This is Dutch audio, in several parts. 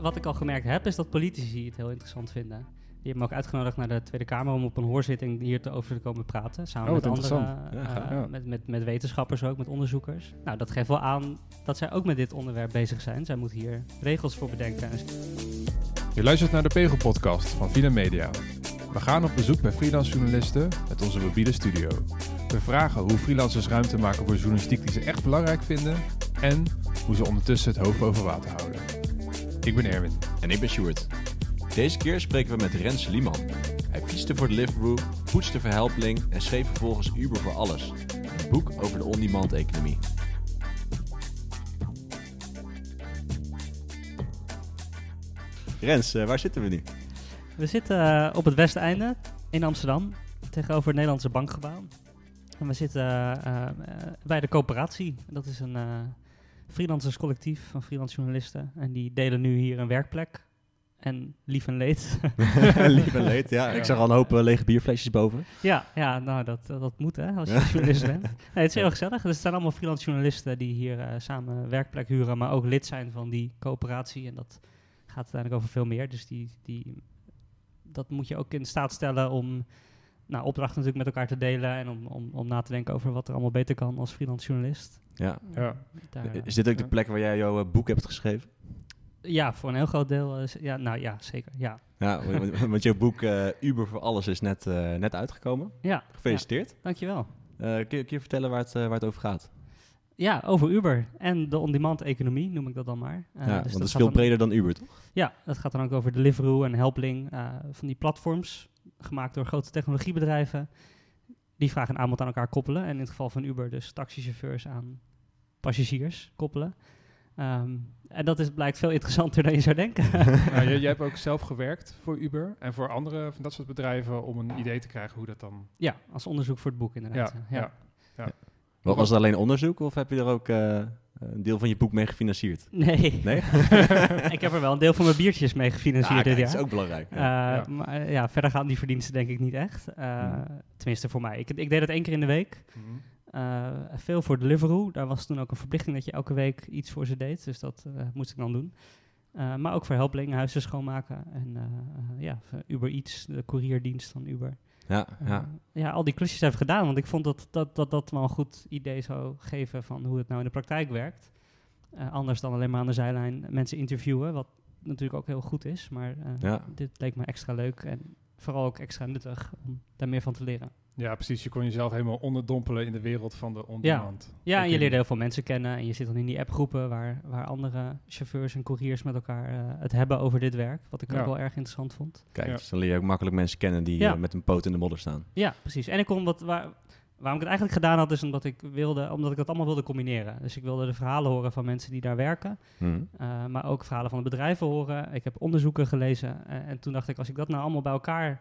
wat ik al gemerkt heb, is dat politici het heel interessant vinden. Die hebben me ook uitgenodigd naar de Tweede Kamer om op een hoorzitting hier te over te komen praten. Samen Oh, met andere. Ja, eh, gaaf. Ja. met, met, met wetenschappers ook, met onderzoekers. Nou, dat geeft wel aan dat zij ook met dit onderwerp bezig zijn. Zij moeten hier regels voor bedenken. En Je luistert naar de Pegel-podcast van Vina Media. We gaan op bezoek bij freelance journalisten met onze mobiele studio. We vragen hoe freelancers ruimte maken voor journalistiek die ze echt belangrijk vinden en hoe ze ondertussen het hoofd boven water houden. Ik ben Erwin. En ik ben Sjoerd. Deze keer spreken we met Rens Lieman. Hij fietste voor Deliveroo, poetste voor Helpling en schreef vervolgens Uber voor Alles. Een boek over de on-demand economie. Rens, eh, waar zitten we nu? We zitten eh, op het westeinde in Amsterdam, tegenover het Nederlandse bankgebouw. En we zitten eh, eh, bij de coöperatie. Dat is een eh freelancerscollectief van freelance journalisten. En die delen nu hier een werkplek. En lief en leed. Lief en leed, ja. Ik zag al een hoop eh, lege bierflesjes boven. ja, ja, nou dat, dat moet hè, als je journalist bent. Nee, het is heel gezellig. Dus het zijn allemaal freelance journalisten die hier eh, samen werkplek huren, maar ook lid zijn van die coöperatie. En dat gaat uiteindelijk over veel meer. Dus die, die, dat moet je ook in staat stellen om nou, opdrachten natuurlijk met elkaar te delen en om, om, om na te denken over wat er allemaal beter kan als freelance journalist. Ja. Ja. Daar, eh, Is dit ook de Ja. plek waar jij jouw boek hebt geschreven? ja, voor een heel groot deel. eh, ja, nou ja, zeker. Ja, Ja, want- want jouw boek eh, Uber voor Alles is net, eh, net uitgekomen. ja Gefeliciteerd. dankjewel. Eh, kun, je, kun je vertellen waar het, waar het over gaat? Ja, over Uber en de on-demand economie noem ik dat dan maar. Ja, dus want dat is veel dan- breder dan Uber, toch? Ja, dat gaat dan ook over Deliveroo en Helpling. eh, van die platforms, gemaakt door grote technologiebedrijven. Die vraag en aanbod aan elkaar koppelen. En in het geval van Uber dus taxichauffeurs aan passagiers koppelen. Ehm, en dat is, blijkt veel interessanter dan je zou denken. Nou, jij, jij hebt ook zelf gewerkt voor Uber en voor andere van dat soort bedrijven om een idee te krijgen hoe dat dan... ja, als onderzoek voor het boek inderdaad. Ja, ja. Wa- Was het alleen onderzoek of heb je er ook eh, een deel van je boek mee gefinancierd? Nee, Nee? ik heb er wel een deel van mijn biertjes mee gefinancierd dit kijk, dat is ook belangrijk. Eh, ja. Ja. Maar eh, ja, verder gaan die verdiensten denk ik niet echt. Eh, Hmm. Tenminste voor mij. Ik, ik deed het één keer in de week. Mhm. Eh, veel voor Deliveroo. Daar was toen ook een verplichting dat je elke week iets voor ze deed. Dus dat eh, moest ik dan doen. Eh, maar ook voor Helpling, huizen schoonmaken. En eh, eh, ja, voor Uber Eats, de courierdienst van Uber. Ja, Eh, ja. ja, al die klusjes heb ik gedaan. Want ik vond dat dat, dat dat wel een goed idee zou geven van hoe het nou in de praktijk werkt. Eh, anders dan alleen maar aan de zijlijn mensen interviewen. Wat natuurlijk ook heel goed is. Maar eh, Ja. dit leek me extra leuk. En vooral ook extra nuttig om daar meer van te leren. Ja, precies. Je kon jezelf helemaal onderdompelen in de wereld van de on-demand. Ja, en je leerde heel veel mensen kennen en je zit dan in die appgroepen waar, waar andere chauffeurs en couriers met elkaar eh, het hebben over dit werk. Wat ik Ja. ook wel erg interessant vond. Kijk, Ja. dus dan leer je ook makkelijk mensen kennen die Ja. eh, met een poot in de modder staan. Ja, precies. En ik kon wat, waar, waarom ik het eigenlijk gedaan had, is omdat ik, wilde, omdat ik dat allemaal wilde combineren. Dus ik wilde de verhalen horen van mensen die daar werken, Mhm. eh, maar ook verhalen van de bedrijven horen. Ik heb onderzoeken gelezen en toen dacht ik, als ik dat nou allemaal bij elkaar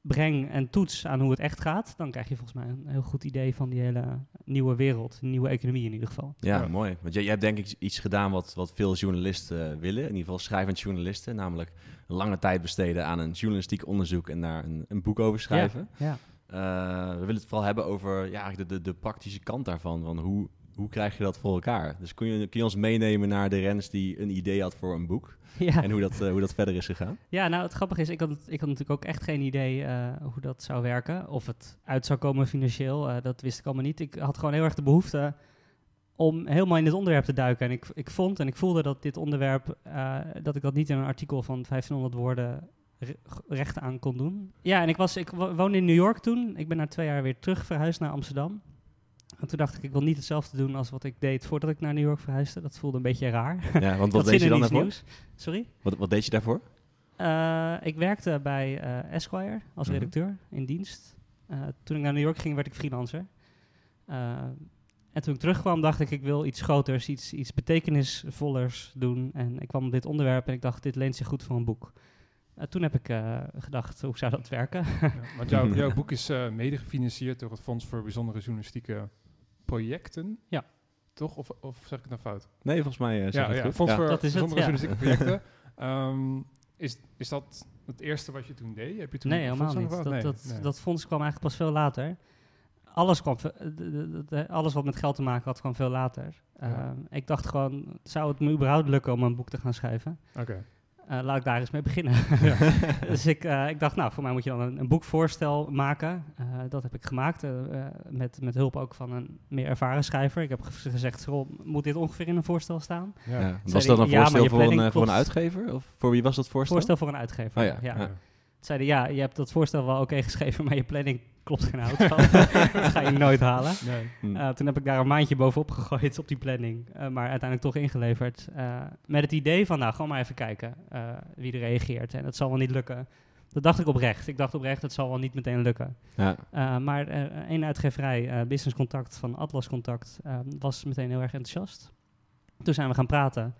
breng en toets aan hoe het echt gaat, dan krijg je volgens mij een heel goed idee van die hele nieuwe wereld, nieuwe economie in ieder geval. Ja, Ja. mooi. Want jij, jij hebt denk ik iets gedaan wat, wat veel journalisten eh, willen. In ieder geval schrijvend journalisten. Namelijk een lange tijd besteden aan een journalistiek onderzoek en daar een, een boek over schrijven. Ja. Eh, we willen het vooral hebben over ja, eigenlijk de, de, de praktische kant daarvan. Van hoe, hoe krijg je dat voor elkaar? Dus kun je, kun je ons meenemen naar de Rens die een idee had voor een boek? Ja. En hoe dat, eh, hoe dat verder is gegaan? Ja, nou het grappige is, ik had, ik had natuurlijk ook echt geen idee eh, hoe dat zou werken. Of het uit zou komen financieel, eh, dat wist ik allemaal niet. Ik had gewoon heel erg de behoefte om helemaal in dit onderwerp te duiken. En ik, ik vond en ik voelde dat dit onderwerp, dat ik dat niet in een artikel van 1500 woorden re- recht aan kon doen. Ja, en ik, was, ik wo- woonde in New York toen. Ik ben na twee jaar weer terug verhuisd naar Amsterdam. En toen dacht ik, ik wil niet hetzelfde doen als wat ik deed voordat ik naar New York verhuisde. Dat voelde een beetje raar. Ja, want wat deed je dan daarvoor? nieuws. Sorry? Wat, wat deed je daarvoor? Eh, ik werkte bij eh, Esquire als Mhm. redacteur in dienst. Eh, toen ik naar New York ging, werd ik freelancer. Eh, en toen ik terugkwam, dacht ik, ik wil iets groters, iets, iets betekenisvollers doen. En ik kwam op dit onderwerp en ik dacht, dit leent zich goed voor een boek. Toen heb ik eh, gedacht, hoe zou dat werken? Ja, want jouw, jouw boek is eh, mede gefinancierd door het Fonds voor Bijzondere Journalistieke Projecten. Ja. Toch? Of, of zeg ik het nou fout? Nee, volgens mij zeg ja, het ja, goed. Fonds Ja. voor Dat is het, Bijzondere ja. Journalistieke Projecten. Ehm, is, is dat het eerste wat je toen deed? Heb je toen nee, helemaal niet. Dat, Nee, dat, nee. dat fonds kwam eigenlijk pas veel later. alles, kwam, alles wat met geld te maken had, kwam veel later. Ja. Ehm, ik dacht gewoon, zou het me überhaupt lukken om een boek te gaan schrijven? Oké. Eh, laat ik daar eens mee beginnen. Ja. dus ik, eh, ik dacht, nou, voor mij moet je dan een, een boekvoorstel maken. Eh, dat heb ik gemaakt, met, met hulp ook van een meer ervaren schrijver. Ik heb ge- gezegd, "Rob, moet dit ongeveer in een voorstel staan? Ja. Ja. Was dat een voorstel voor, een, voor een uitgever? Of voor wie was dat voorstel? Voorstel voor een uitgever, Oh ja, ja. ja. Zeiden, ja, je hebt dat voorstel wel oké geschreven, maar je planning klopt geen hout van. dat ga je nooit halen. Nee. Hm. Eh, toen heb ik daar een maandje bovenop gegooid op die planning, eh, maar uiteindelijk toch ingeleverd. eh, met het idee van, nou, gewoon maar even kijken eh, wie er reageert. En dat zal wel niet lukken. Dat dacht ik oprecht. Ik dacht oprecht, het zal wel niet meteen lukken. ja. Eh, maar één uitgeverij, eh, Business Contact van Atlas Contact, was meteen heel erg enthousiast. Toen zijn we gaan praten.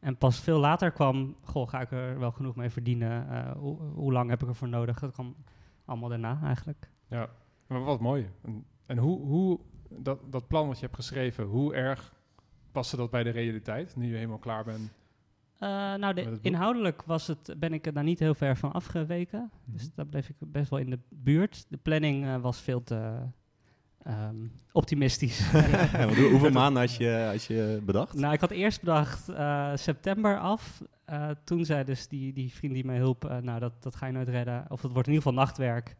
En pas veel later kwam, goh, ga ik er wel genoeg mee verdienen? Eh, hoe, hoe lang heb ik ervoor nodig? Dat kwam allemaal daarna eigenlijk. Ja, maar wat mooi. En, en hoe, hoe dat, dat plan wat je hebt geschreven, hoe erg paste dat bij de realiteit, nu je helemaal klaar bent? Eh, nou, de, inhoudelijk was het, ben ik er daar niet heel ver van afgeweken. Dus Mhm. daar bleef ik best wel in de buurt. De planning eh, was veel te ehm, optimistisch. Ja, hoeveel maanden had je, had je bedacht? Nou, ik had eerst bedacht eh, september af. Eh, toen zei dus die, die vriend die mij hielp, nou, dat, dat ga je nooit redden. Of dat wordt in ieder geval nachtwerk.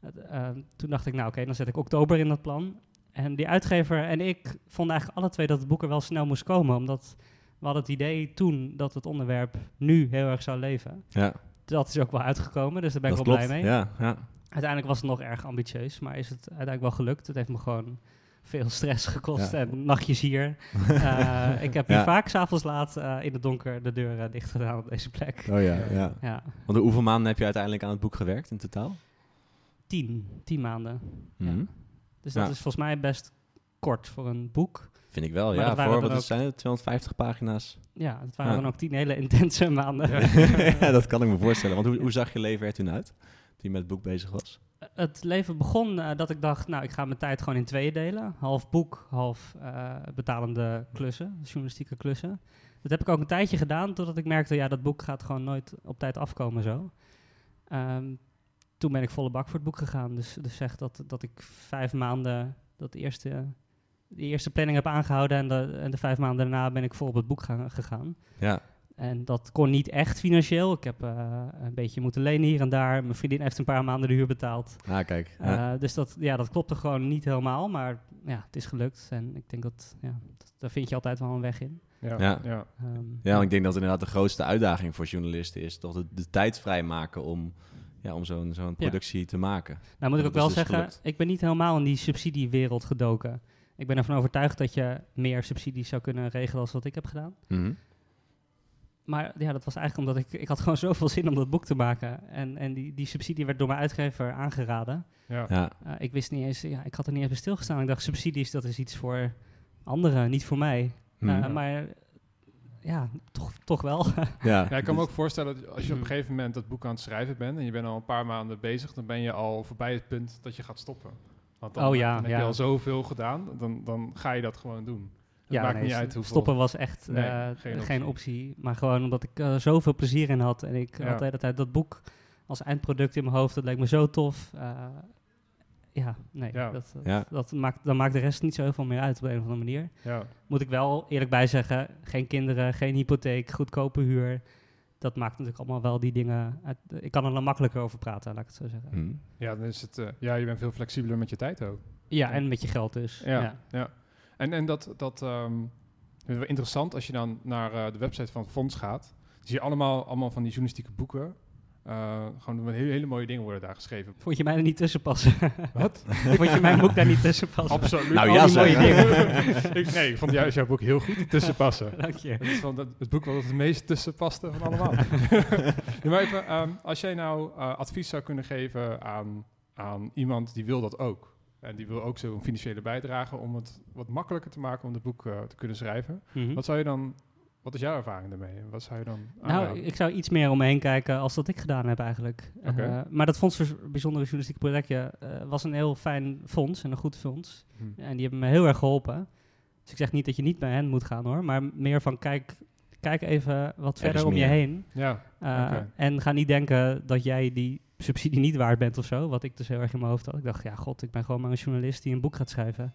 Eh, eh, toen dacht ik, nou oké, dan zet ik oktober in dat plan. En die uitgever en ik vonden eigenlijk alle twee dat het boek er wel snel moest komen. Omdat we hadden het idee toen dat het onderwerp nu heel erg zou leven. ja, Dat is ook wel uitgekomen, dus daar ben dat ik wel klopt. blij mee. Ja, ja. Uiteindelijk was het nog erg ambitieus, maar is het uiteindelijk wel gelukt. Het heeft me gewoon veel stress gekost Ja. en nachtjes hier. Eh, ik heb hier Ja. vaak s'avonds laat eh, in het donker de deur uh, dicht gedaan op deze plek. Oh ja, ja. Ja, Want hoeveel maanden heb je uiteindelijk aan het boek gewerkt in totaal? Tien, tien maanden. Mhm. Dus dat Ja. is volgens mij best kort voor een boek. Vind ik wel, Maar ja. dat waren Voor, wat ook- zijn het, 250 pagina's? Ja, het waren Ja. dan ook tien hele intense maanden. ja, dat kan ik me voorstellen. Want hoe, hoe zag je leven er toen uit, toen je met het boek bezig was? Het leven begon eh, dat ik dacht, nou, ik ga mijn tijd gewoon in tweeën delen. Half boek, half eh, betalende klussen, journalistieke klussen. Dat heb ik ook een tijdje gedaan, totdat ik merkte, ja, dat boek gaat gewoon nooit op tijd afkomen zo. Ehm, toen ben ik volle bak voor het boek gegaan. Dus, dus zeg dat, dat ik vijf maanden, dat eerste, de eerste planning heb aangehouden en de, en de vijf maanden daarna ben ik vol op het boek gaan, gegaan. Ja, En dat kon niet echt financieel. Ik heb eh, een beetje moeten lenen hier en daar. Mijn vriendin heeft een paar maanden de huur betaald. ah, kijk. Ja. Uh, dus dat, ja, dat klopte gewoon niet helemaal, maar ja, het is gelukt. En ik denk dat, ja, dat, daar vind je altijd wel een weg in. Ja, Ja. ja. Ehm, ja, ik denk dat inderdaad de grootste uitdaging voor journalisten is toch de, de tijd vrijmaken om, ja, om zo'n zo'n productie te maken. nou moet ik ook wel dus zeggen, gelukt. ik ben niet helemaal in die subsidiewereld gedoken. Ik ben ervan overtuigd dat je meer subsidies zou kunnen regelen als wat ik heb gedaan. Mhm. Maar ja, dat was eigenlijk omdat ik, ik had gewoon zoveel zin om dat boek te maken. En, en die, die subsidie werd door mijn uitgever aangeraden. ja. Ja, Uh, ik wist niet eens, ja, ik had er niet eens bij stilgestaan. Ik dacht, subsidies, dat is iets voor anderen, niet voor mij. Mhm. Uh, maar ja, toch, toch wel. ja. Ja, ik kan me dus- ook voorstellen dat als je op een gegeven moment dat boek aan het schrijven bent en je bent al een paar maanden bezig, dan ben je al voorbij het punt dat je gaat stoppen. Want dan, Oh ja, dan heb ja. je al zoveel gedaan, dan, dan ga je dat gewoon doen. Het ja, maakt nee, niet uit hoeveel. Stoppen was echt Nee, uh, geen geen, optie. Maar gewoon omdat ik uh, zoveel plezier in had. En ik Ja. had de hele tijd dat boek als eindproduct in mijn hoofd. Dat leek me zo tof. Uh, ja, nee, Ja. Dat, dat, Ja. dat maakt, dan maakt de rest niet zo heel veel meer uit op een of andere manier. Ja, Moet ik wel eerlijk bij zeggen, geen kinderen, geen hypotheek, goedkope huur. Dat maakt natuurlijk allemaal wel die dingen. Uit, ik kan er dan makkelijker over praten, laat ik het zo zeggen. Mhm. ja, dan is het, eh, ja, je bent veel flexibeler met je tijd ook. Ja, en met je geld dus. Ja, Ja. ja. En, en dat, dat ehm, is wel interessant als je dan naar eh, de website van het fonds gaat. Zie je allemaal, allemaal van die journalistieke boeken. Eh, gewoon met hele, hele mooie dingen worden daar geschreven. Vond je mij er niet tussen passen? Wat? Vond je mijn boek daar niet tussen passen? Absoluut. Nou, ja, mooie dingen. ik, nee, ik vond juist jouw boek heel goed tussen passen. Dank je. Het is van dat, het boek wat het meest tussen paste van allemaal. Ja, maar even, ehm, als jij nou eh, advies zou kunnen geven aan, aan iemand die wil dat ook. En die wil ook zo'n financiële bijdrage om het wat makkelijker te maken om het boek eh, te kunnen schrijven. Mhm. Wat zou je dan, wat is jouw ervaring daarmee? Wat zou je dan Nou, aanraden? ik zou iets meer om me heen kijken als dat ik gedaan heb eigenlijk. Eh, maar dat Fonds voor Bijzondere Journalistieke Projectje eh, was een heel fijn fonds en een goed fonds. Hm. En die hebben me heel erg geholpen. Dus ik zeg niet dat je niet bij hen moet gaan hoor, maar meer van kijk, kijk even wat verder om je heen. Ja, Uh, Oké. En ga niet denken dat jij die subsidie niet waard bent of zo. Wat ik dus heel erg in mijn hoofd had. Ik dacht, ja god, ik ben gewoon maar een journalist die een boek gaat schrijven.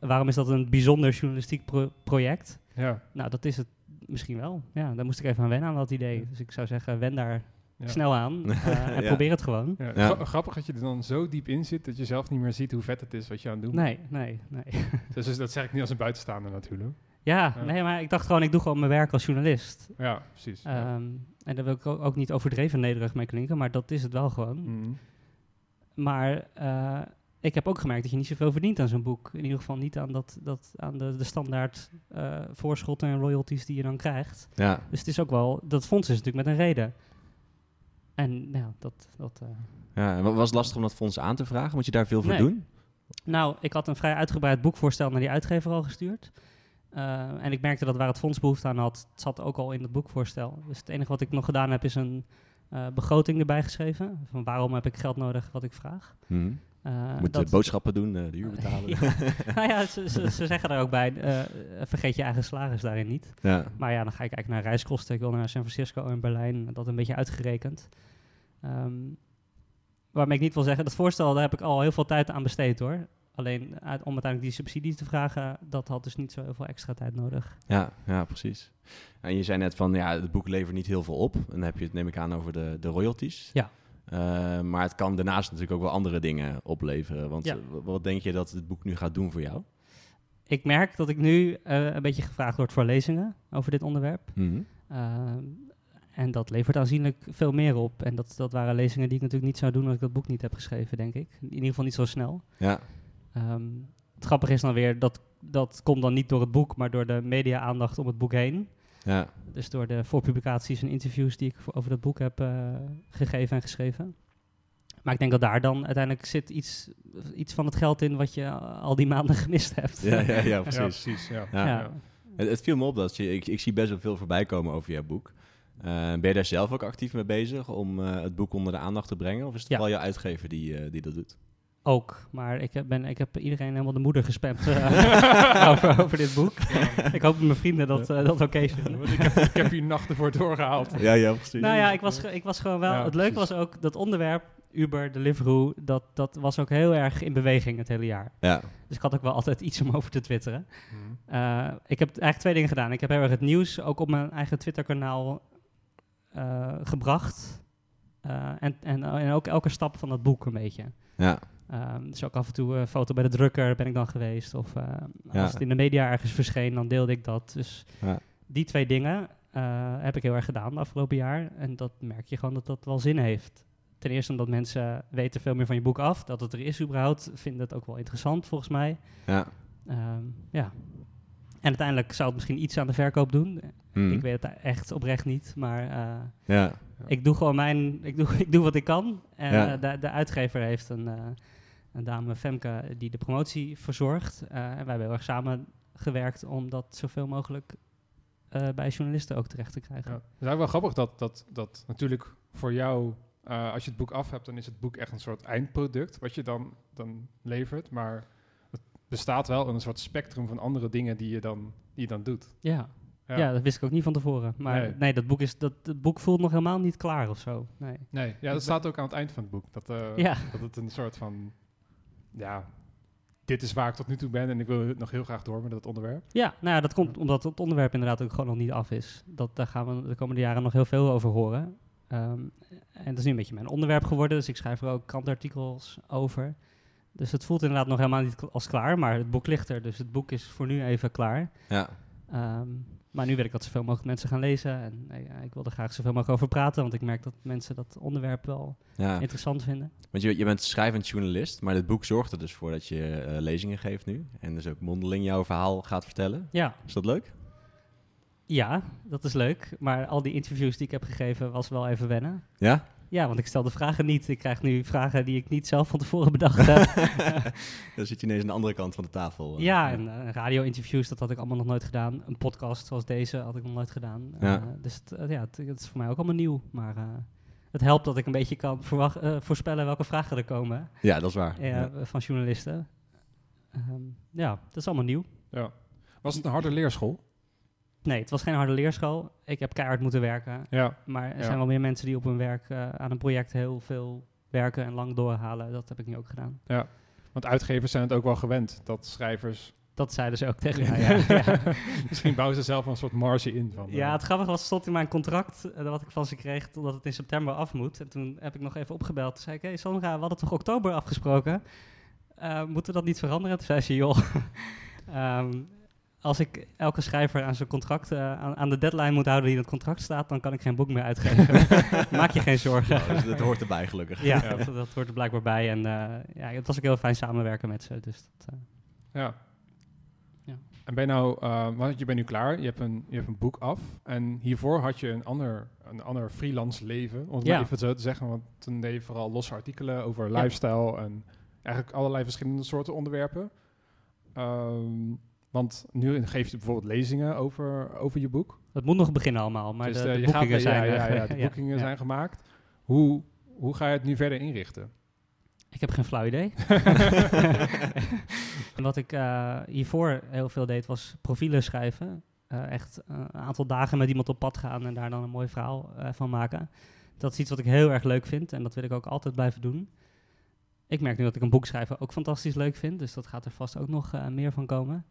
Waarom is dat een bijzonder journalistiek pro- project? Ja. Nou, dat is het misschien wel. Ja, daar moest ik even aan wennen aan dat idee. Dus ik zou zeggen, wen daar Ja. snel aan eh, en Ja. probeer het gewoon. Ja, Ja. gra- Grappig dat je er dan zo diep in zit dat je zelf niet meer ziet hoe vet het is wat je aan het doen Nee, nee, nee. Dus, dus dat zeg ik niet als een buitenstaander natuurlijk. Ja, Ja. nee, maar ik dacht gewoon, ik doe gewoon mijn werk als journalist. Ja, precies. Ja. Ehm, en daar wil ik ook ook niet overdreven nederig mee klinken, maar dat is het wel gewoon. Mhm. Maar eh, ik heb ook gemerkt dat je niet zoveel verdient aan zo'n boek. In ieder geval niet aan, dat, dat, aan de, de standaard eh, voorschotten en royalties die je dan krijgt. Ja. Dus het is ook wel, dat fonds is natuurlijk met een reden. En nou, dat... dat eh, ja. En wa- was het lastig om dat fonds aan te vragen? Moet je daar veel voor Nee. doen? Nou, ik had een vrij uitgebreid boekvoorstel naar die uitgever al gestuurd. Eh, en ik merkte dat waar het fonds behoefte aan had, het zat ook al in het boekvoorstel. Dus het enige wat ik nog gedaan heb, is een begroting erbij geschreven. Van waarom heb ik geld nodig wat ik vraag. Mhm. Eh, Moet dat- de boodschappen doen, eh, de huur betalen. Ja. nou ja, ze, ze, ze zeggen er ook bij, eh, vergeet je eigen salaris daarin niet. ja. Maar ja, dan ga ik kijken naar reiskosten. Ik wil naar San Francisco en Berlijn, dat een beetje uitgerekend. Ehm, waarmee ik niet wil zeggen, dat voorstel, daar heb ik al heel veel tijd aan besteed hoor. Alleen uit- om uiteindelijk die subsidie te vragen, dat had dus niet zo heel veel extra tijd nodig. Ja, ja, precies. En je zei net van, ja, het boek levert niet heel veel op. En dan heb je het, neem ik aan, over de, de royalties. Ja. Eh, maar het kan daarnaast natuurlijk ook wel andere dingen opleveren. Want Ja. eh, wat denk je dat het boek nu gaat doen voor jou? Ik merk dat ik nu eh, een beetje gevraagd word voor lezingen over dit onderwerp. Mhm. En dat levert aanzienlijk veel meer op. En dat, dat waren lezingen die ik natuurlijk niet zou doen als ik dat boek niet heb geschreven, denk ik. In ieder geval niet zo snel. Ja, Ehm, het grappige is dan weer, dat, dat komt dan niet door het boek, maar door de media-aandacht om het boek heen. Ja, Dus door de voorpublicaties en interviews die ik over dat boek heb eh, gegeven en geschreven. Maar ik denk dat daar dan uiteindelijk zit iets, iets van het geld in wat je al die maanden gemist hebt. ja, ja, ja, Ja, precies. precies. Ja. Ja. Ja. Het, het viel me op dat je, ik, ik zie best wel veel voorbij komen over jouw boek. Eh, ben je daar zelf ook actief mee bezig om eh, het boek onder de aandacht te brengen? Of is het Ja. vooral jouw uitgever die, eh, die dat doet? Ook, maar ik heb, ben, ik heb iedereen helemaal de moeder gespamd eh, over, over dit boek. ik hoop dat mijn vrienden dat, eh, dat oké vinden. Want ik, heb, ik heb hier nachten voor doorgehaald. Ja, ja, precies. Nou ja, ik was, ge- ik was gewoon wel. Ja, het leuke precies. was ook dat onderwerp Uber, Deliveroo, dat, dat was ook heel erg in beweging het hele jaar. Ja, Dus ik had ook wel altijd iets om over te twitteren. Mhm. Eh, ik heb eigenlijk twee dingen gedaan. Ik heb heel erg het nieuws ook op mijn eigen Twitter-kanaal eh, gebracht. Eh, en, en, en ook elke stap van dat boek een beetje. ja, Ehm, dus ook af en toe een foto bij de drukker ben ik dan geweest. Of eh, Ja. als het in de media ergens verscheen, dan deelde ik dat. Dus Ja. die twee dingen eh, heb ik heel erg gedaan de afgelopen jaar. En dat merk je gewoon dat dat wel zin heeft. Ten eerste omdat mensen weten veel meer van je boek af. Dat het er is überhaupt. Vinden het ook wel interessant volgens mij. ja. Ehm, ja. En uiteindelijk zou het misschien iets aan de verkoop doen. Mhm. Ik weet het echt oprecht niet. Maar eh, Ja, ik doe gewoon mijn... Ik doe, ik doe wat ik kan. En Ja. eh, de, de uitgever heeft een, eh, een dame, Femke, die de promotie verzorgt. Eh, en wij hebben heel erg samen gewerkt om dat zoveel mogelijk eh, bij journalisten ook terecht te krijgen. Ja. Het is eigenlijk wel grappig dat, dat, dat natuurlijk voor jou, eh, als je het boek af hebt, dan is het boek echt een soort eindproduct wat je dan, dan levert. Maar het bestaat wel in een soort spectrum van andere dingen die je dan, die je dan doet. Ja. Ja. dat wist ik ook niet van tevoren. Maar Nee. nee, dat, boek is, dat het boek voelt nog helemaal niet klaar of zo. Nee. Nee, ja, dat staat ook aan het eind van het boek. Dat, Ja. dat het een soort van, ja, dit is waar ik tot nu toe ben en ik wil nog heel graag door met dat onderwerp. Ja, nou ja, dat komt omdat het onderwerp inderdaad ook gewoon nog niet af is. Dat, daar gaan we de komende jaren nog heel veel over horen. Ehm, en dat is nu een beetje mijn onderwerp geworden, dus ik schrijf er ook krantartikels over. Dus het voelt inderdaad nog helemaal niet als klaar, maar het boek ligt er, dus het boek is voor nu even klaar. ja. Ehm, maar nu wil ik dat zoveel mogelijk mensen gaan lezen en eh, ik wil er graag zoveel mogelijk over praten, want ik merk dat mensen dat onderwerp wel ja. interessant vinden. Want je, je bent schrijvend journalist, maar dit boek zorgt er dus voor dat je eh, lezingen geeft nu. En dus ook mondeling jouw verhaal gaat vertellen. Ja, Is dat leuk? ja, dat is leuk, maar al die interviews die ik heb gegeven was wel even wennen. Ja? Ja, want ik stel de vragen niet. Ik krijg nu vragen die ik niet zelf van tevoren bedacht heb. Dan zit je ineens aan de andere kant van de tafel. eh. ja, en eh, radio-interviews, dat had ik allemaal nog nooit gedaan. Een podcast zoals deze had ik nog nooit gedaan. Ja. Eh, dus het, ja, het, het is voor mij ook allemaal nieuw. Maar eh, het helpt dat ik een beetje kan eh, voorspellen welke vragen er komen Ja, dat is waar. Ja. van journalisten. Ehm, ja, dat is allemaal nieuw. Ja. Was het een harde leerschool? Nee, het was geen harde leerschool. Ik heb keihard moeten werken. Ja. Maar er Ja. zijn wel meer mensen die op hun werk eh, aan een project heel veel werken en lang doorhalen. Dat heb ik nu ook gedaan. Ja, want uitgevers zijn het ook wel gewend dat schrijvers... Dat zeiden ze ook tegen mij. Ja, ja. Misschien bouwen ze zelf een soort marge in. Van, Ja, eh, het grappige was, stond in mijn contract uh, wat ik van ze kreeg, totdat het in september af moet. En toen heb ik nog even opgebeld. Toen zei ik, hé hey Sandra, we hadden toch oktober afgesproken? Uh, moeten we dat niet veranderen? Toen zei ze, joh, um, als ik elke schrijver aan zijn contract, uh, aan, aan, de deadline moet houden die in het contract staat, dan kan ik geen boek meer uitgeven. Maak je geen zorgen. Nou, dus dat hoort erbij gelukkig. Ja, ja. Dat, dat, hoort er blijkbaar bij. En uh, ja, het was ook heel fijn samenwerken met ze. Dus dat, uh, ja. ja. En ben nou, uh, want je bent nu klaar, je hebt, een, je hebt een boek af. En hiervoor had je een ander, een ander freelance leven, om het Ja. maar even zo te zeggen. Want toen deed je vooral losse artikelen over lifestyle en eigenlijk allerlei verschillende soorten onderwerpen. Um, want nu geef je bijvoorbeeld lezingen over, over je boek. Het moet nog beginnen allemaal, maar dus de, de je boekingen gaat, zijn... ja, ja, ja, de boekingen zijn gemaakt. Hoe, hoe ga je het nu verder inrichten? Ik heb geen flauw idee. wat ik uh, hiervoor heel veel deed, was profielen schrijven. Uh, echt een aantal dagen met iemand op pad gaan en daar dan een mooi verhaal van maken. Dat is iets wat ik heel erg leuk vind en dat wil ik ook altijd blijven doen. Ik merk nu dat ik een boek schrijven ook fantastisch leuk vind, dus dat gaat er vast ook nog meer van komen.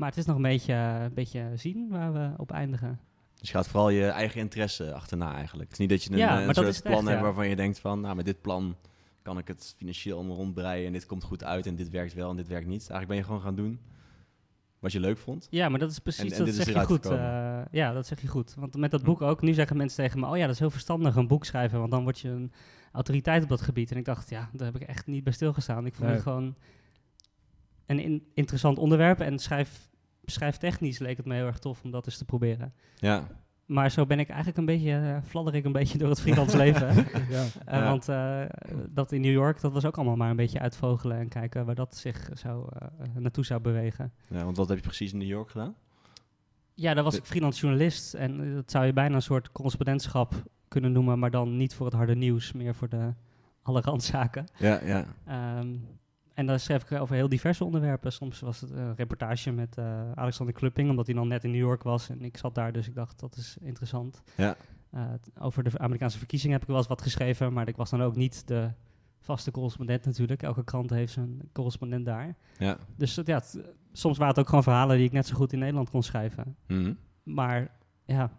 Maar het is nog een beetje, een beetje zien waar we op eindigen. Dus je gaat vooral je eigen interesse achterna eigenlijk. Het is niet dat je een, ja, een maar soort plan echt, hebt waarvan je denkt van... nou, met dit plan kan ik het financieel allemaal rondbreien... en dit komt goed uit en dit werkt wel en dit werkt niet. Eigenlijk ben je gewoon gaan doen wat je leuk vond. Ja, maar dat is precies, En- dat zeg je goed. eh, ja, dat zeg je goed. Want met dat Hm. boek ook, nu zeggen mensen tegen me, oh ja, dat is heel verstandig, een boek schrijven, want dan word je een autoriteit op dat gebied. En ik dacht, ja, daar heb ik echt niet bij stilgestaan. Ik vond Nee. het gewoon een in- interessant onderwerp en schrijf, schrijftechnisch leek het me heel erg tof om dat eens te proberen. Ja, Maar zo ben ik eigenlijk een beetje, eh, fladder ik een beetje door het freelance leven. ja. Eh, Ja. Want eh, dat in New York, dat was ook allemaal maar een beetje uitvogelen en kijken waar dat zich zou, eh, naartoe zou bewegen. ja, want wat heb je precies in New York gedaan? Ja, daar was ik freelance journalist en dat zou je bijna een soort correspondentschap kunnen noemen, maar dan niet voor het harde nieuws, meer voor de alle randzaken. Ja, ja. Ehm, en daar schreef ik over heel diverse onderwerpen. Soms was het een reportage met eh, Alexander Klupping, omdat hij dan net in New York was en ik zat daar, dus ik dacht dat is interessant. Ja. Eh, over de Amerikaanse verkiezingen heb ik wel eens wat geschreven, maar ik was dan ook niet de vaste correspondent natuurlijk. Elke krant heeft zijn correspondent daar. ja. Dus het- ja, het- soms waren het ook gewoon verhalen die ik net zo goed in Nederland kon schrijven. Mhm. Maar ja,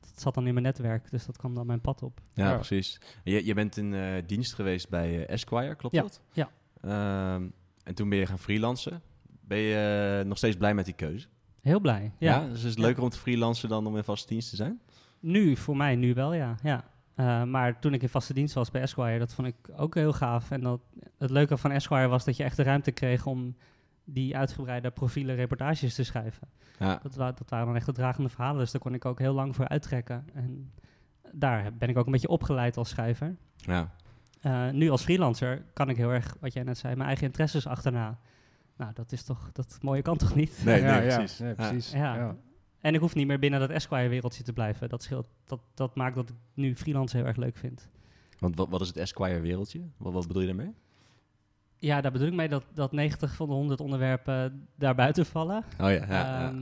dat zat dan in mijn netwerk, dus dat kwam dan mijn pad op. Ja, Ja. precies. Je, je bent in eh, dienst geweest bij eh, Esquire, klopt Ja, dat? ja. Ehm, en toen ben je gaan freelancen. Ben je eh, nog steeds blij met die keuze? Heel blij. Ja. Ja. Dus is het Ja. leuker om te freelancen dan om in vaste dienst te zijn? Nu, voor mij nu wel, ja. ja. Eh, maar toen ik in vaste dienst was bij Esquire, dat vond ik ook heel gaaf. En dat, het leuke van Esquire was dat je echt de ruimte kreeg om die uitgebreide profielen reportages te schrijven. Ja. Dat, wa- dat waren dan echt de dragende verhalen, dus daar kon ik ook heel lang voor uittrekken. En daar ben ik ook een beetje opgeleid als schrijver. ja. Eh, nu als freelancer kan ik heel erg, wat jij net zei, mijn eigen interesses achterna. Nou, dat is toch, dat mooie kan toch niet? Nee, ja, nee, ja, precies. nee, Ja. precies. Ja. Ja. En ik hoef niet meer binnen dat Esquire-wereldje te blijven. Dat, scheelt, dat, dat maakt dat ik nu freelance heel erg leuk vind. Want wat, wat is het Esquire-wereldje? Wat, wat bedoel je daarmee? Ja, daar bedoel ik mee dat, dat 90 van de 100 onderwerpen daar buiten vallen. Oh ja, ja, ja.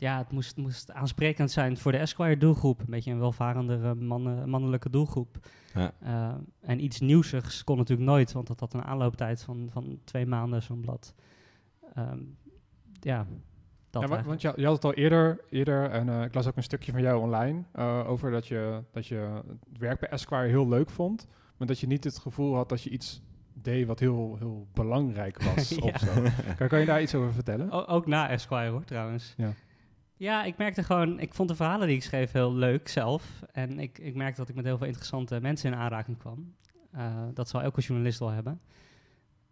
Ja, het moest, moest aansprekend zijn voor de Esquire-doelgroep. Een beetje een welvarendere mannen, mannelijke doelgroep. Ja. Eh, en iets nieuwsigs kon natuurlijk nooit, want dat had een aanlooptijd van, van twee maanden, zo'n blad. Ehm, ja, dat Ja, want je, je had het al eerder, eerder en eh, ik las ook een stukje van jou online eh, over dat je, dat je het werk bij Esquire heel leuk vond, maar dat je niet het gevoel had dat je iets deed wat heel, heel belangrijk was. Ja. of zo. Kan, kan je daar iets over vertellen? O- ook na Esquire hoor, trouwens. Ja. Ja, ik merkte gewoon, ik vond de verhalen die ik schreef heel leuk zelf. En ik, ik merkte dat ik met heel veel interessante mensen in aanraking kwam. Eh, dat zal elke journalist wel hebben.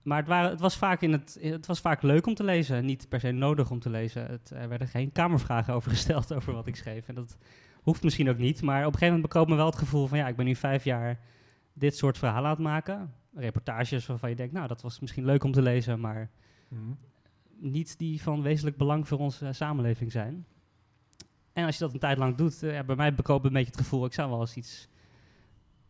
Maar het, waren, het, was vaak in het, het was vaak leuk om te lezen, niet per se nodig om te lezen. Het, er werden geen kamervragen over gesteld over wat ik schreef. En dat hoeft misschien ook niet. Maar op een gegeven moment bekroop me wel het gevoel van ja, ik ben nu vijf jaar dit soort verhalen aan het maken. Reportages waarvan je denkt, nou, dat was misschien leuk om te lezen, maar Mhm. niet die van wezenlijk belang voor onze samenleving zijn. En als je dat een tijd lang doet, eh, ja, bij mij bekoopt een beetje het gevoel, ik zou wel eens iets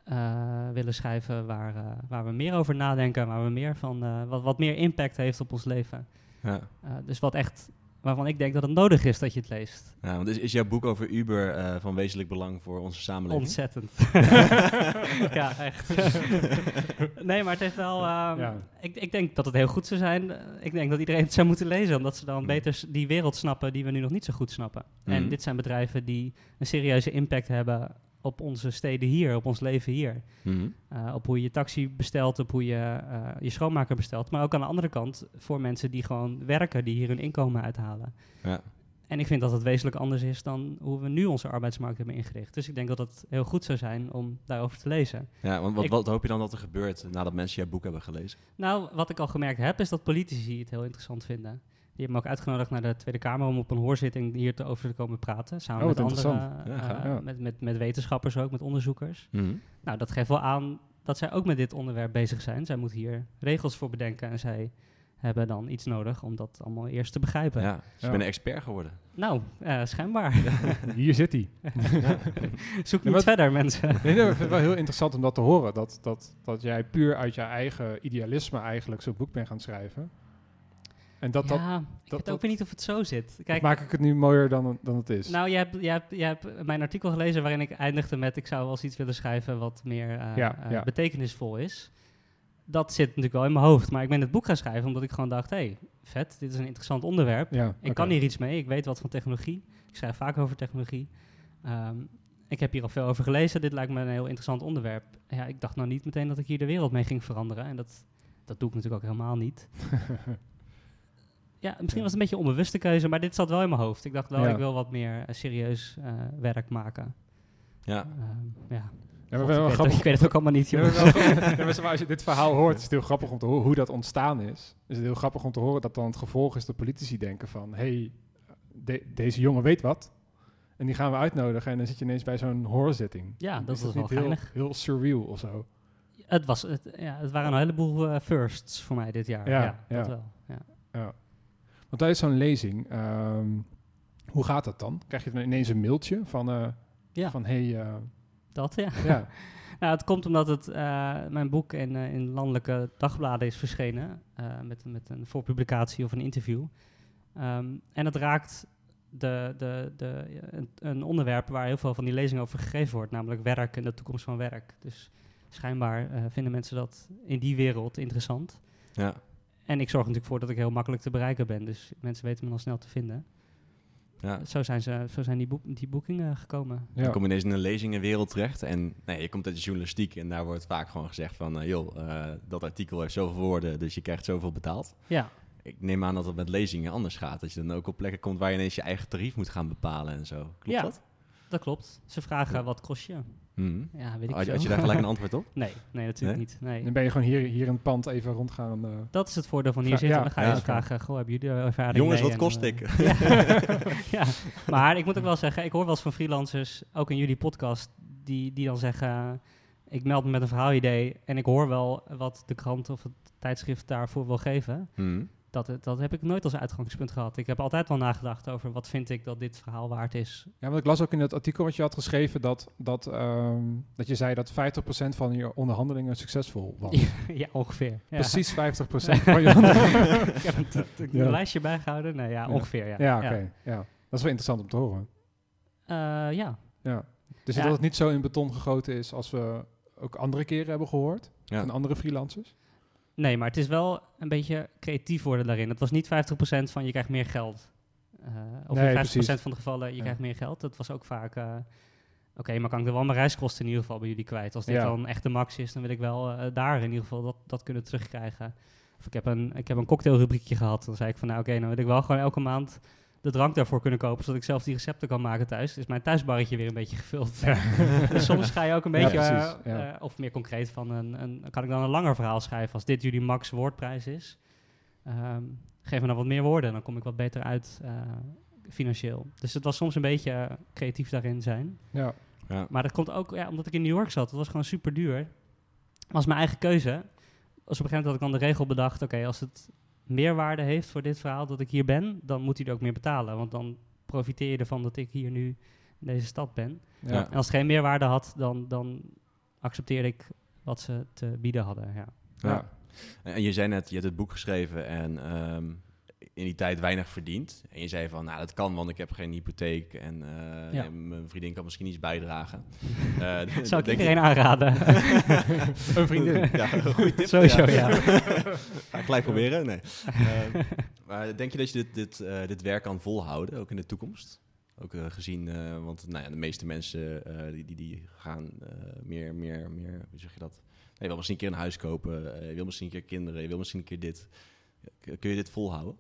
eh, willen schrijven waar, eh, waar we meer over nadenken, waar we meer van, wat, wat meer impact heeft op ons leven. ja. Dus wat echt waarvan ik denk dat het nodig is dat je het leest. Ja, want is, is jouw boek over Uber eh, van wezenlijk belang voor onze samenleving? Ontzettend. ja, echt. nee, maar het heeft wel... ehm, Ja. ik, ik denk dat het heel goed zou zijn. Ik denk dat iedereen het zou moeten lezen, omdat ze dan Hmm. beter die wereld snappen die we nu nog niet zo goed snappen. En Mhm. dit zijn bedrijven die een serieuze impact hebben op onze steden hier, op ons leven hier. Mhm. Uh, op hoe je je taxi bestelt, op hoe je uh, je schoonmaker bestelt. Maar ook aan de andere kant voor mensen die gewoon werken, die hier hun inkomen uithalen. Ja. En ik vind dat het wezenlijk anders is dan hoe we nu onze arbeidsmarkt hebben ingericht. Dus ik denk dat het heel goed zou zijn om daarover te lezen. ja, want wat, Ik- wat hoop je dan dat er gebeurt nadat mensen jouw boek hebben gelezen? Nou, wat ik al gemerkt heb, is dat politici het heel interessant vinden. Die hebben me ook uitgenodigd naar de Tweede Kamer om op een hoorzitting hier te over te komen praten. Samen Oh, met andere. Ja, uh, gaaf. Ja. met, met, met wetenschappers ook, met onderzoekers. Mhm. Nou, dat geeft wel aan dat zij ook met dit onderwerp bezig zijn. Zij moeten hier regels voor bedenken en zij hebben dan iets nodig om dat allemaal eerst te begrijpen. Ja, dus je Ja. bent een expert geworden. Nou, eh, schijnbaar. Hier zit hij. Zoek niet wat- verder, mensen. Nee, nee, ik vind het wel heel interessant om dat te horen. Dat, dat, dat jij puur uit je eigen idealisme eigenlijk zo'n boek bent gaan schrijven. En dat, dat, ja, ik dat- weet ook weer niet of het zo zit. Kijk, maak ik het nu mooier dan, dan het is. Nou, jij hebt, jij, hebt, jij hebt mijn artikel gelezen waarin ik eindigde met... ik zou wel eens iets willen schrijven wat meer eh, Ja, eh, ja. betekenisvol is. Dat zit natuurlijk wel in mijn hoofd. Maar ik ben het boek gaan schrijven omdat ik gewoon dacht... hé, hey, vet, dit is een interessant onderwerp. Ik kan hier iets mee, ik weet wat van technologie. Ik schrijf vaak over technologie. Ehm, ik heb hier al veel over gelezen. Dit lijkt me een heel interessant onderwerp. Ja, ik dacht nou niet meteen dat ik hier de wereld mee ging veranderen. En dat, dat doe ik natuurlijk ook helemaal niet. Ja, misschien was het een beetje een onbewuste keuze, maar dit zat wel in mijn hoofd. Ik dacht wel, Ja. ik wil wat meer eh, serieus eh, werk maken. Ja. Ehm, ja. Ja, maar God, wel ik, weet grappig. het, ik weet het ook allemaal niet, jongens. grappig. Ja, maar als je dit verhaal hoort, is het heel grappig om te horen hoe dat ontstaan is. Is het heel grappig om te horen dat dan het gevolg is dat politici denken van... hey, de- deze jongen weet wat. En die gaan we uitnodigen en dan zit je ineens bij zo'n hoorzitting. Ja, dat is was wel heel, heel surreal of zo. Het, was, het, ja, het waren een heleboel eh, firsts voor mij dit jaar. Ja, Ja, dat ja. wel. Ja. Want tijdens zo'n lezing, ehm, hoe gaat dat dan? Krijg je dan ineens een mailtje van... eh, Ja. Van hey, eh, Dat, ja. ja, Nou, het komt omdat het, eh, mijn boek in, eh, in landelijke dagbladen is verschenen. eh, met, met een voorpublicatie of een interview. Ehm, en het raakt de, de, de, een, een onderwerp waar heel veel van die lezingen over gegeven wordt. Namelijk werk en de toekomst van werk. Dus schijnbaar eh, vinden mensen dat in die wereld interessant. Ja. En ik zorg natuurlijk voor dat ik heel makkelijk te bereiken ben. Dus mensen weten me dan snel te vinden. ja. Zo zijn, ze, zo zijn die, boek, die boekingen gekomen. Je ja. komt ineens in een lezingenwereld terecht en nee, je komt uit de journalistiek en daar wordt vaak gewoon gezegd van, eh, joh, eh, dat artikel heeft zoveel woorden, dus je krijgt zoveel betaald. Ja, Ik neem aan dat het met lezingen anders gaat, dat je dan ook op plekken komt waar je ineens je eigen tarief moet gaan bepalen en zo. Klopt Ja. dat? dat klopt. Ze vragen Ja. wat kost je? Mhm. Ja, weet ik Had, je, veel. had je daar gelijk een antwoord op? Nee, nee, natuurlijk Nee? niet. Nee. Dan ben je gewoon hier, hier in het pand even rondgaan. eh. Dat is het voordeel van hier zitten. ja, dan ga je ja. eens vragen, goh, hebben jullie er ervaring Jongens, mee? wat En, kost eh, ik? ja. ja, maar ik moet ook wel zeggen, ik hoor wel eens van freelancers, ook in jullie podcast, die, die dan zeggen, ik meld me met een verhaalidee en ik hoor wel wat de krant of het tijdschrift daarvoor wil geven. Mhm. Dat, dat heb ik nooit als uitgangspunt gehad. Ik heb altijd wel nagedacht over wat vind ik dat dit verhaal waard is. Ja, want ik las ook in het artikel wat je had geschreven dat, dat, ehm, dat je zei dat 50% van je onderhandelingen succesvol was. ja, ongeveer. Ja. Precies 50% van je onderhandelingen. ik heb een, t- Ja. een lijstje bijgehouden. Nee, ja, Ja. ongeveer. Ja, Ja, oké. Ja. Dat is wel interessant om te horen. Eh, ja, Ja. Dus Ja. dat het niet zo in beton gegoten is als we ook andere keren hebben gehoord Ja. van andere freelancers. Nee, maar het is wel een beetje creatief worden daarin. Het was niet 50% van je krijgt meer geld. Eh of Nee, in 50% precies. van de gevallen je Ja. krijgt meer geld. Dat was ook vaak... eh, Oké, maar kan ik er wel mijn reiskosten in ieder geval bij jullie kwijt? Als dit Ja. dan echt de max is, dan wil ik wel eh, daar in ieder geval dat, dat kunnen terugkrijgen. Of ik heb een, ik heb een cocktailrubriekje gehad. Dan zei ik van, nou oké, dan wil ik wel gewoon elke maand de drank daarvoor kunnen kopen, zodat ik zelf die recepten kan maken thuis. Dus mijn thuisbarretje weer een beetje gevuld. dus soms ga je ook een beetje, eh, ja. eh, of meer concreet van, een, een, kan ik dan een langer verhaal schrijven als dit jullie max woordprijs is. Ehm, geef me dan wat meer woorden, dan kom ik wat beter uit eh, financieel. Dus het was soms een beetje creatief daarin zijn. Ja. Ja. Maar dat komt ook ja, omdat ik in New York zat. Het was gewoon super duur. was mijn eigen keuze. Als op een gegeven moment had ik dan de regel bedacht... oké, als het meerwaarde heeft voor dit verhaal dat ik hier ben... dan moet hij er ook meer betalen. Want dan profiteer je ervan dat ik hier nu in deze stad ben. Ja. En als het geen meerwaarde had, dan, dan accepteerde ik wat ze te bieden hadden. Ja. Ja. En je zei net, je hebt het boek geschreven en ehm, in die tijd weinig verdient. En je zei van, nou dat kan, want ik heb geen hypotheek en, eh, Ja. en mijn vriendin kan misschien iets bijdragen. Eh, Zou ik iedereen aanraden. Een vriendin. Ja, een goede tip. Sowieso, ja. Ga ik gelijk proberen? Nee. Eh, maar denk je dat je dit, dit, eh, dit werk kan volhouden, ook in de toekomst? Ook gezien, eh, want nou ja, de meeste mensen eh, die, die, die gaan eh, meer, meer, meer, hoe zeg je dat? Je wil misschien een keer een huis kopen, eh, je wil misschien een keer kinderen, je wil misschien een keer dit. Kun je dit volhouden?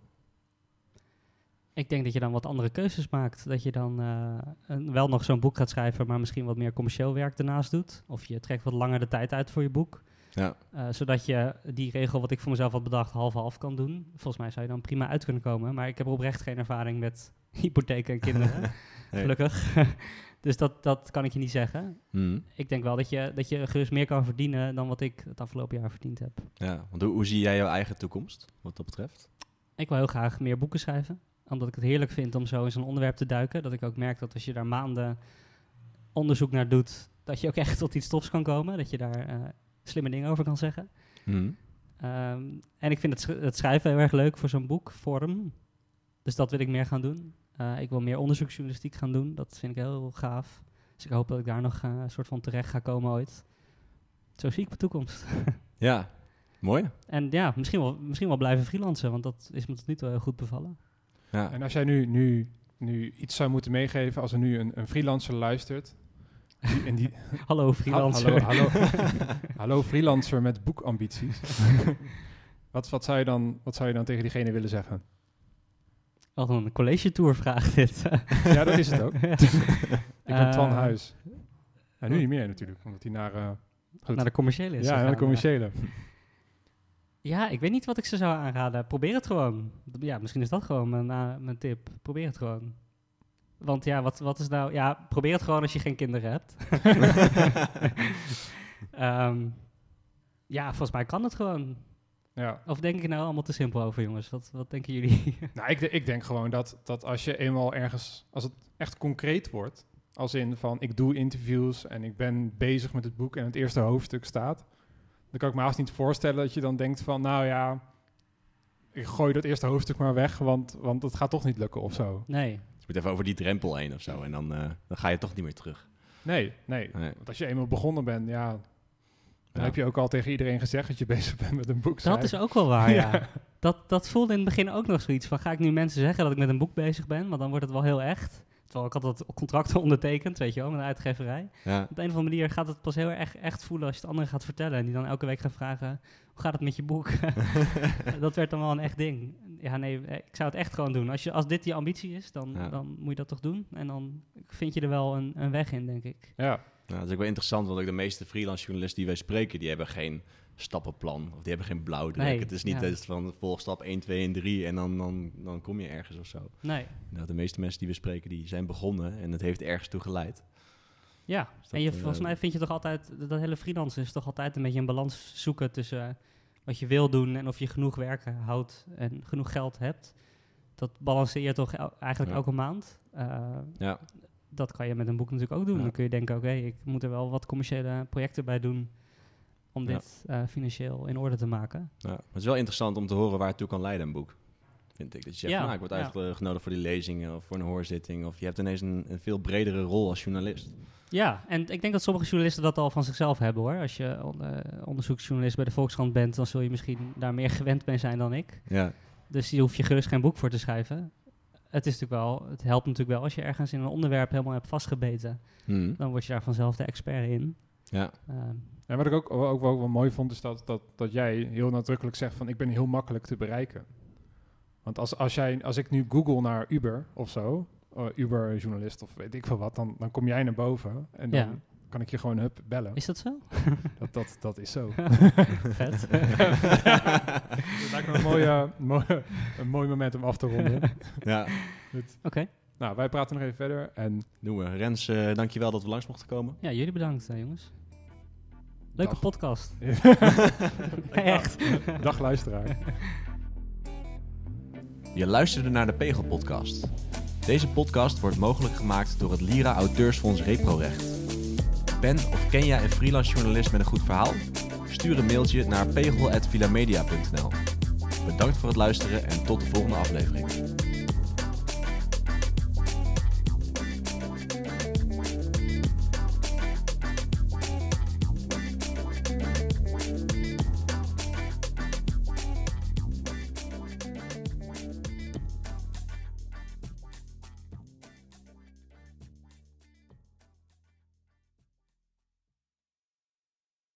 Ik denk dat je dan wat andere keuzes maakt. Dat je dan eh, een- wel nog zo'n boek gaat schrijven, maar misschien wat meer commercieel werk ernaast doet. Of je trekt wat langer de tijd uit voor je boek. Ja. Eh, zodat je die regel wat ik voor mezelf had bedacht half-half kan doen. Volgens mij zou je dan prima uit kunnen komen. Maar ik heb oprecht geen ervaring met hypotheken en kinderen. Nee. Gelukkig. dus dat, dat kan ik je niet zeggen. Hmm. Ik denk wel dat je, dat je gerust meer kan verdienen dan wat ik het afgelopen jaar verdiend heb. Ja, want hoe, hoe zie jij jouw eigen toekomst, wat dat betreft? Ik wil heel graag meer boeken schrijven. Omdat ik het heerlijk vind om zo in zo'n onderwerp te duiken. Dat ik ook merk dat als je daar maanden onderzoek naar doet, dat je ook echt tot iets tofs kan komen. Dat je daar eh, slimme dingen over kan zeggen. Hmm. Ehm, en ik vind het, sch- het schrijven heel erg leuk voor zo'n boekvorm. Dus dat wil ik meer gaan doen. Eh, ik wil meer onderzoeksjournalistiek gaan doen. Dat vind ik heel gaaf. Dus ik hoop dat ik daar nog eh, een soort van terecht ga komen ooit. Zo zie ik mijn toekomst. Ja, mooi. En ja, misschien wel, misschien wel blijven freelancen, want dat is me tot nu toe heel goed bevallen. Ja. En als jij nu, nu, nu iets zou moeten meegeven, als er nu een, een freelancer luistert. Die, en die, Hallo freelancer. Hallo, hallo, hallo freelancer met boekambities. wat, wat, zou je dan, wat zou je dan tegen diegene willen zeggen? Wat een college tour vraag dit. Ja, dat is het ook. Ik ben Twan Eh, Huis. Ja, nu niet meer natuurlijk, omdat hij naar, eh. Naar de commerciële is ja, naar de commerciële. Ja, ik weet niet wat ik ze zou aanraden. Probeer het gewoon. Ja, misschien is dat gewoon mijn, eh, mijn tip. Probeer het gewoon. Want ja, wat, wat is nou... Ja, probeer het gewoon als je geen kinderen hebt. Ehm, ja, volgens mij kan het gewoon. Ja. Of denk ik nou allemaal te simpel over, jongens? Wat, wat denken jullie? Nou, ik, ik denk gewoon dat, dat als je eenmaal ergens, als het echt concreet wordt, als in van ik doe interviews en ik ben bezig met het boek en het eerste hoofdstuk staat, dan kan ik me haast niet voorstellen dat je dan denkt van, nou ja, ik gooi dat eerste hoofdstuk maar weg, want, want het gaat toch niet lukken of zo. nee. Je moet even over die drempel heen of zo en dan, eh, dan ga je toch niet meer terug. Nee, nee. Nee. Want als je eenmaal begonnen bent, ja, dan Ja. heb je ook al tegen iedereen gezegd dat je bezig bent met een boek Dat is ook wel waar, ja. Ja. Dat, dat voelde in het begin ook nog zoiets van... ga ik nu mensen zeggen dat ik met een boek bezig ben? Want dan wordt het wel heel echt. Terwijl ik had dat contract ondertekend, weet je wel, met een uitgeverij. Ja. Op de een of andere manier gaat het pas heel erg echt voelen als je het anderen gaat vertellen. En die dan elke week gaan vragen, hoe gaat het met je boek? dat werd dan wel een echt ding. Ja, nee, eh, ik zou het echt gewoon doen. Als, je, als dit je ambitie is, dan, Ja. dan moet je dat toch doen. En dan vind je er wel een, een weg in, denk ik. Ja, Nou, dat is ook wel interessant, want ook de meeste freelance journalisten die wij spreken, die hebben geen stappenplan of die hebben geen blauwdruk. Nee, het is niet ja. van volg stap 1, 2 en 3 en dan, dan, dan kom je ergens of zo. Nee, Nou, de meeste mensen die we spreken, die zijn begonnen en het heeft ergens toe geleid. ja. dat, en je, eh, volgens mij vind je toch altijd, dat hele freelance is toch altijd een beetje een balans zoeken tussen wat je wil doen en of je genoeg werken houdt en genoeg geld hebt. Dat balanceer je toch el- eigenlijk Ja. elke maand. Eh, Ja, dat kan je met een boek natuurlijk ook doen. Ja. Dan kun je denken, oké, ik moet er wel wat commerciële projecten bij doen om Ja. dit eh, financieel in orde te maken. ja. Maar het is wel interessant om te horen waar het toe kan leiden, een boek. Vind ik. Dat je zegt, Ja, nou, ik word ja. uitgenodigd voor die lezingen of voor een hoorzitting. Of je hebt ineens een, een veel bredere rol als journalist. Ja, en ik denk dat sommige journalisten dat al van zichzelf hebben hoor. Als je on- eh, onderzoeksjournalist bij de Volkskrant bent, dan zul je misschien daar meer gewend mee zijn dan ik. Ja, Dus die hoef je gerust geen boek voor te schrijven. Het, is natuurlijk wel, het helpt natuurlijk wel als je ergens in een onderwerp helemaal hebt vastgebeten. Hm. Dan word je daar vanzelf de expert in. Ja. Ehm, En wat ik ook, ook, wel, wel mooi vond, is dat, dat, dat jij heel nadrukkelijk zegt van ik ben heel makkelijk te bereiken. Want als, als, jij, als ik nu google naar Uber of zo, eh, Uber-journalist of weet ik veel wat, dan, dan kom jij naar boven en dan Ja. kan ik je gewoon hup bellen. is dat zo? Dat, dat, dat is zo. Vet. dat lijkt me een, mooie, mooie, een mooi moment om af te ronden. ja, Oké. Nou, wij praten nog even verder en doen we. Rens, eh dankjewel dat we langs mochten komen. Ja, jullie bedankt eh, jongens. Leuke Dag. podcast. Echt. dag luisteraar. Je luisterde naar de Pegel Podcast. Deze podcast wordt mogelijk gemaakt door het Lira Auteursfonds Reprorecht. Ben of ken jij een freelance journalist met een goed verhaal? Stuur een mailtje naar pegel.vilamedia.nl Bedankt voor het luisteren en tot de volgende aflevering.